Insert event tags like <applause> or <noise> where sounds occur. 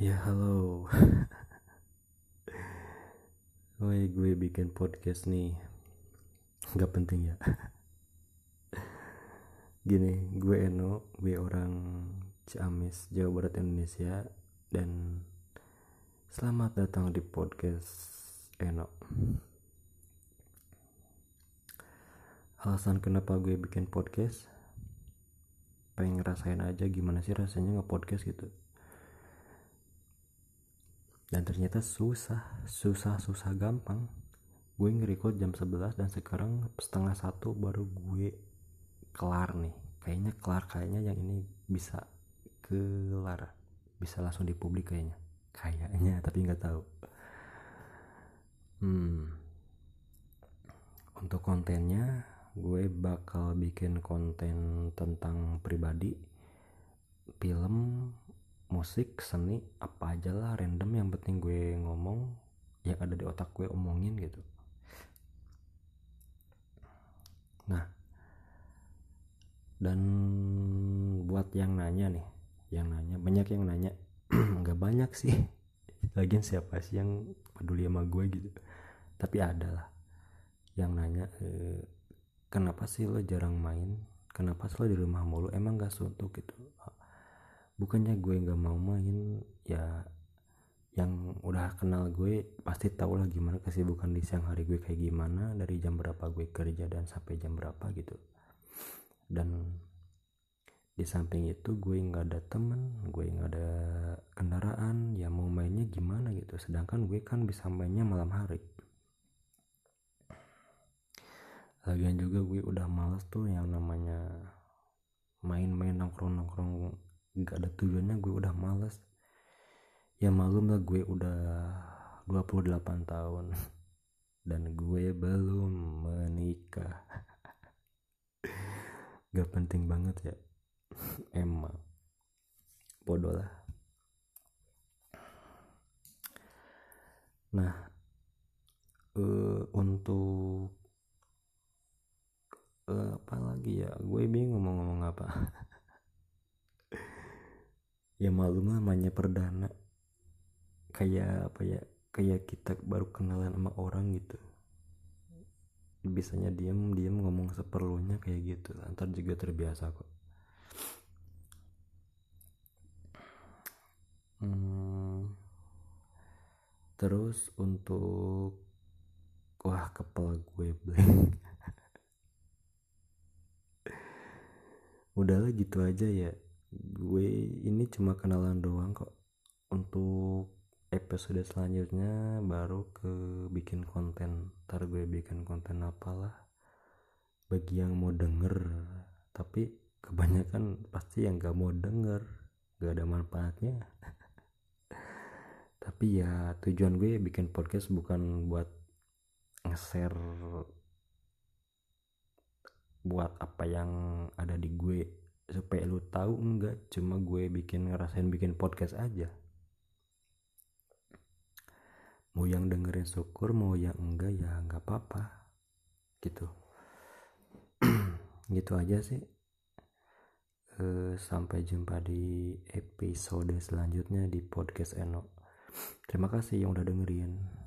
Ya halo. <laughs> Woi gue bikin podcast nih. Gak penting ya. <laughs> Gini gue Eno Gue orang Ciamis Jawa Barat Indonesia. Dan Selamat datang di podcast Eno. Alasan kenapa gue bikin podcast? Pengen ngerasain aja gimana sih rasanya nge-podcast gitu dan ternyata susah susah susah gampang. Gue nge-record jam 11 dan sekarang setengah satu baru gue kelar nih. Kayaknya kelar kayaknya yang ini bisa kelar. Bisa langsung dipublik kayaknya. Kayaknya <laughs> tapi nggak tahu. Hmm. Untuk kontennya gue bakal bikin konten tentang pribadi film musik seni apa aja lah random yang penting gue ngomong yang ada di otak gue omongin gitu. Nah dan buat yang nanya nih yang nanya banyak yang nanya <clears throat> nggak banyak sih. <laughs> Lagian siapa sih yang peduli sama gue gitu? Tapi ada lah yang nanya e, kenapa sih lo jarang main? Kenapa sih lo di rumah mulu? Emang gak suntuk gitu bukannya gue nggak mau main ya yang udah kenal gue pasti tau lah gimana kesibukan di siang hari gue kayak gimana dari jam berapa gue kerja dan sampai jam berapa gitu. Dan di samping itu gue nggak ada temen gue nggak ada kendaraan ya mau mainnya gimana gitu. Sedangkan gue kan bisa mainnya malam hari. Lagian juga gue udah males tuh yang namanya main-main nongkrong-nongkrong nggak ada tujuannya gue udah males. Ya malum lah gue udah 28 tahun. <laughs> Dan gue belum menikah. <laughs> Gak penting banget ya. <laughs> Emang. Bodoh lah. Nah uh, untuk uh, apa lagi ya? Gue bingung mau ngomong apa ya malum namanya perdana. Kayak apa ya kayak kita baru kenalan sama orang gitu. Bisanya diem diem ngomong seperlunya kayak gitu. Antar juga terbiasa kok. Hmm, terus untuk wah kepala gue blank. <laughs> Udahlah gitu aja ya gue ini cuma kenalan doang kok. Untuk episode selanjutnya baru ke bikin konten. Ntar gue bikin konten apalah. Bagi yang mau denger. Tapi kebanyakan pasti yang gak mau denger. Gak ada manfaatnya. <laughs> Tapi ya tujuan gue bikin podcast bukan buat nge-share buat apa yang ada di gue supaya lu tahu enggak cuma gue bikin ngerasain bikin podcast aja. Mau yang dengerin syukur mau yang enggak ya nggak apa-apa. Gitu. <clears throat> Gitu aja sih. E, sampai jumpa di episode selanjutnya di podcast Eno. Terima kasih yang udah dengerin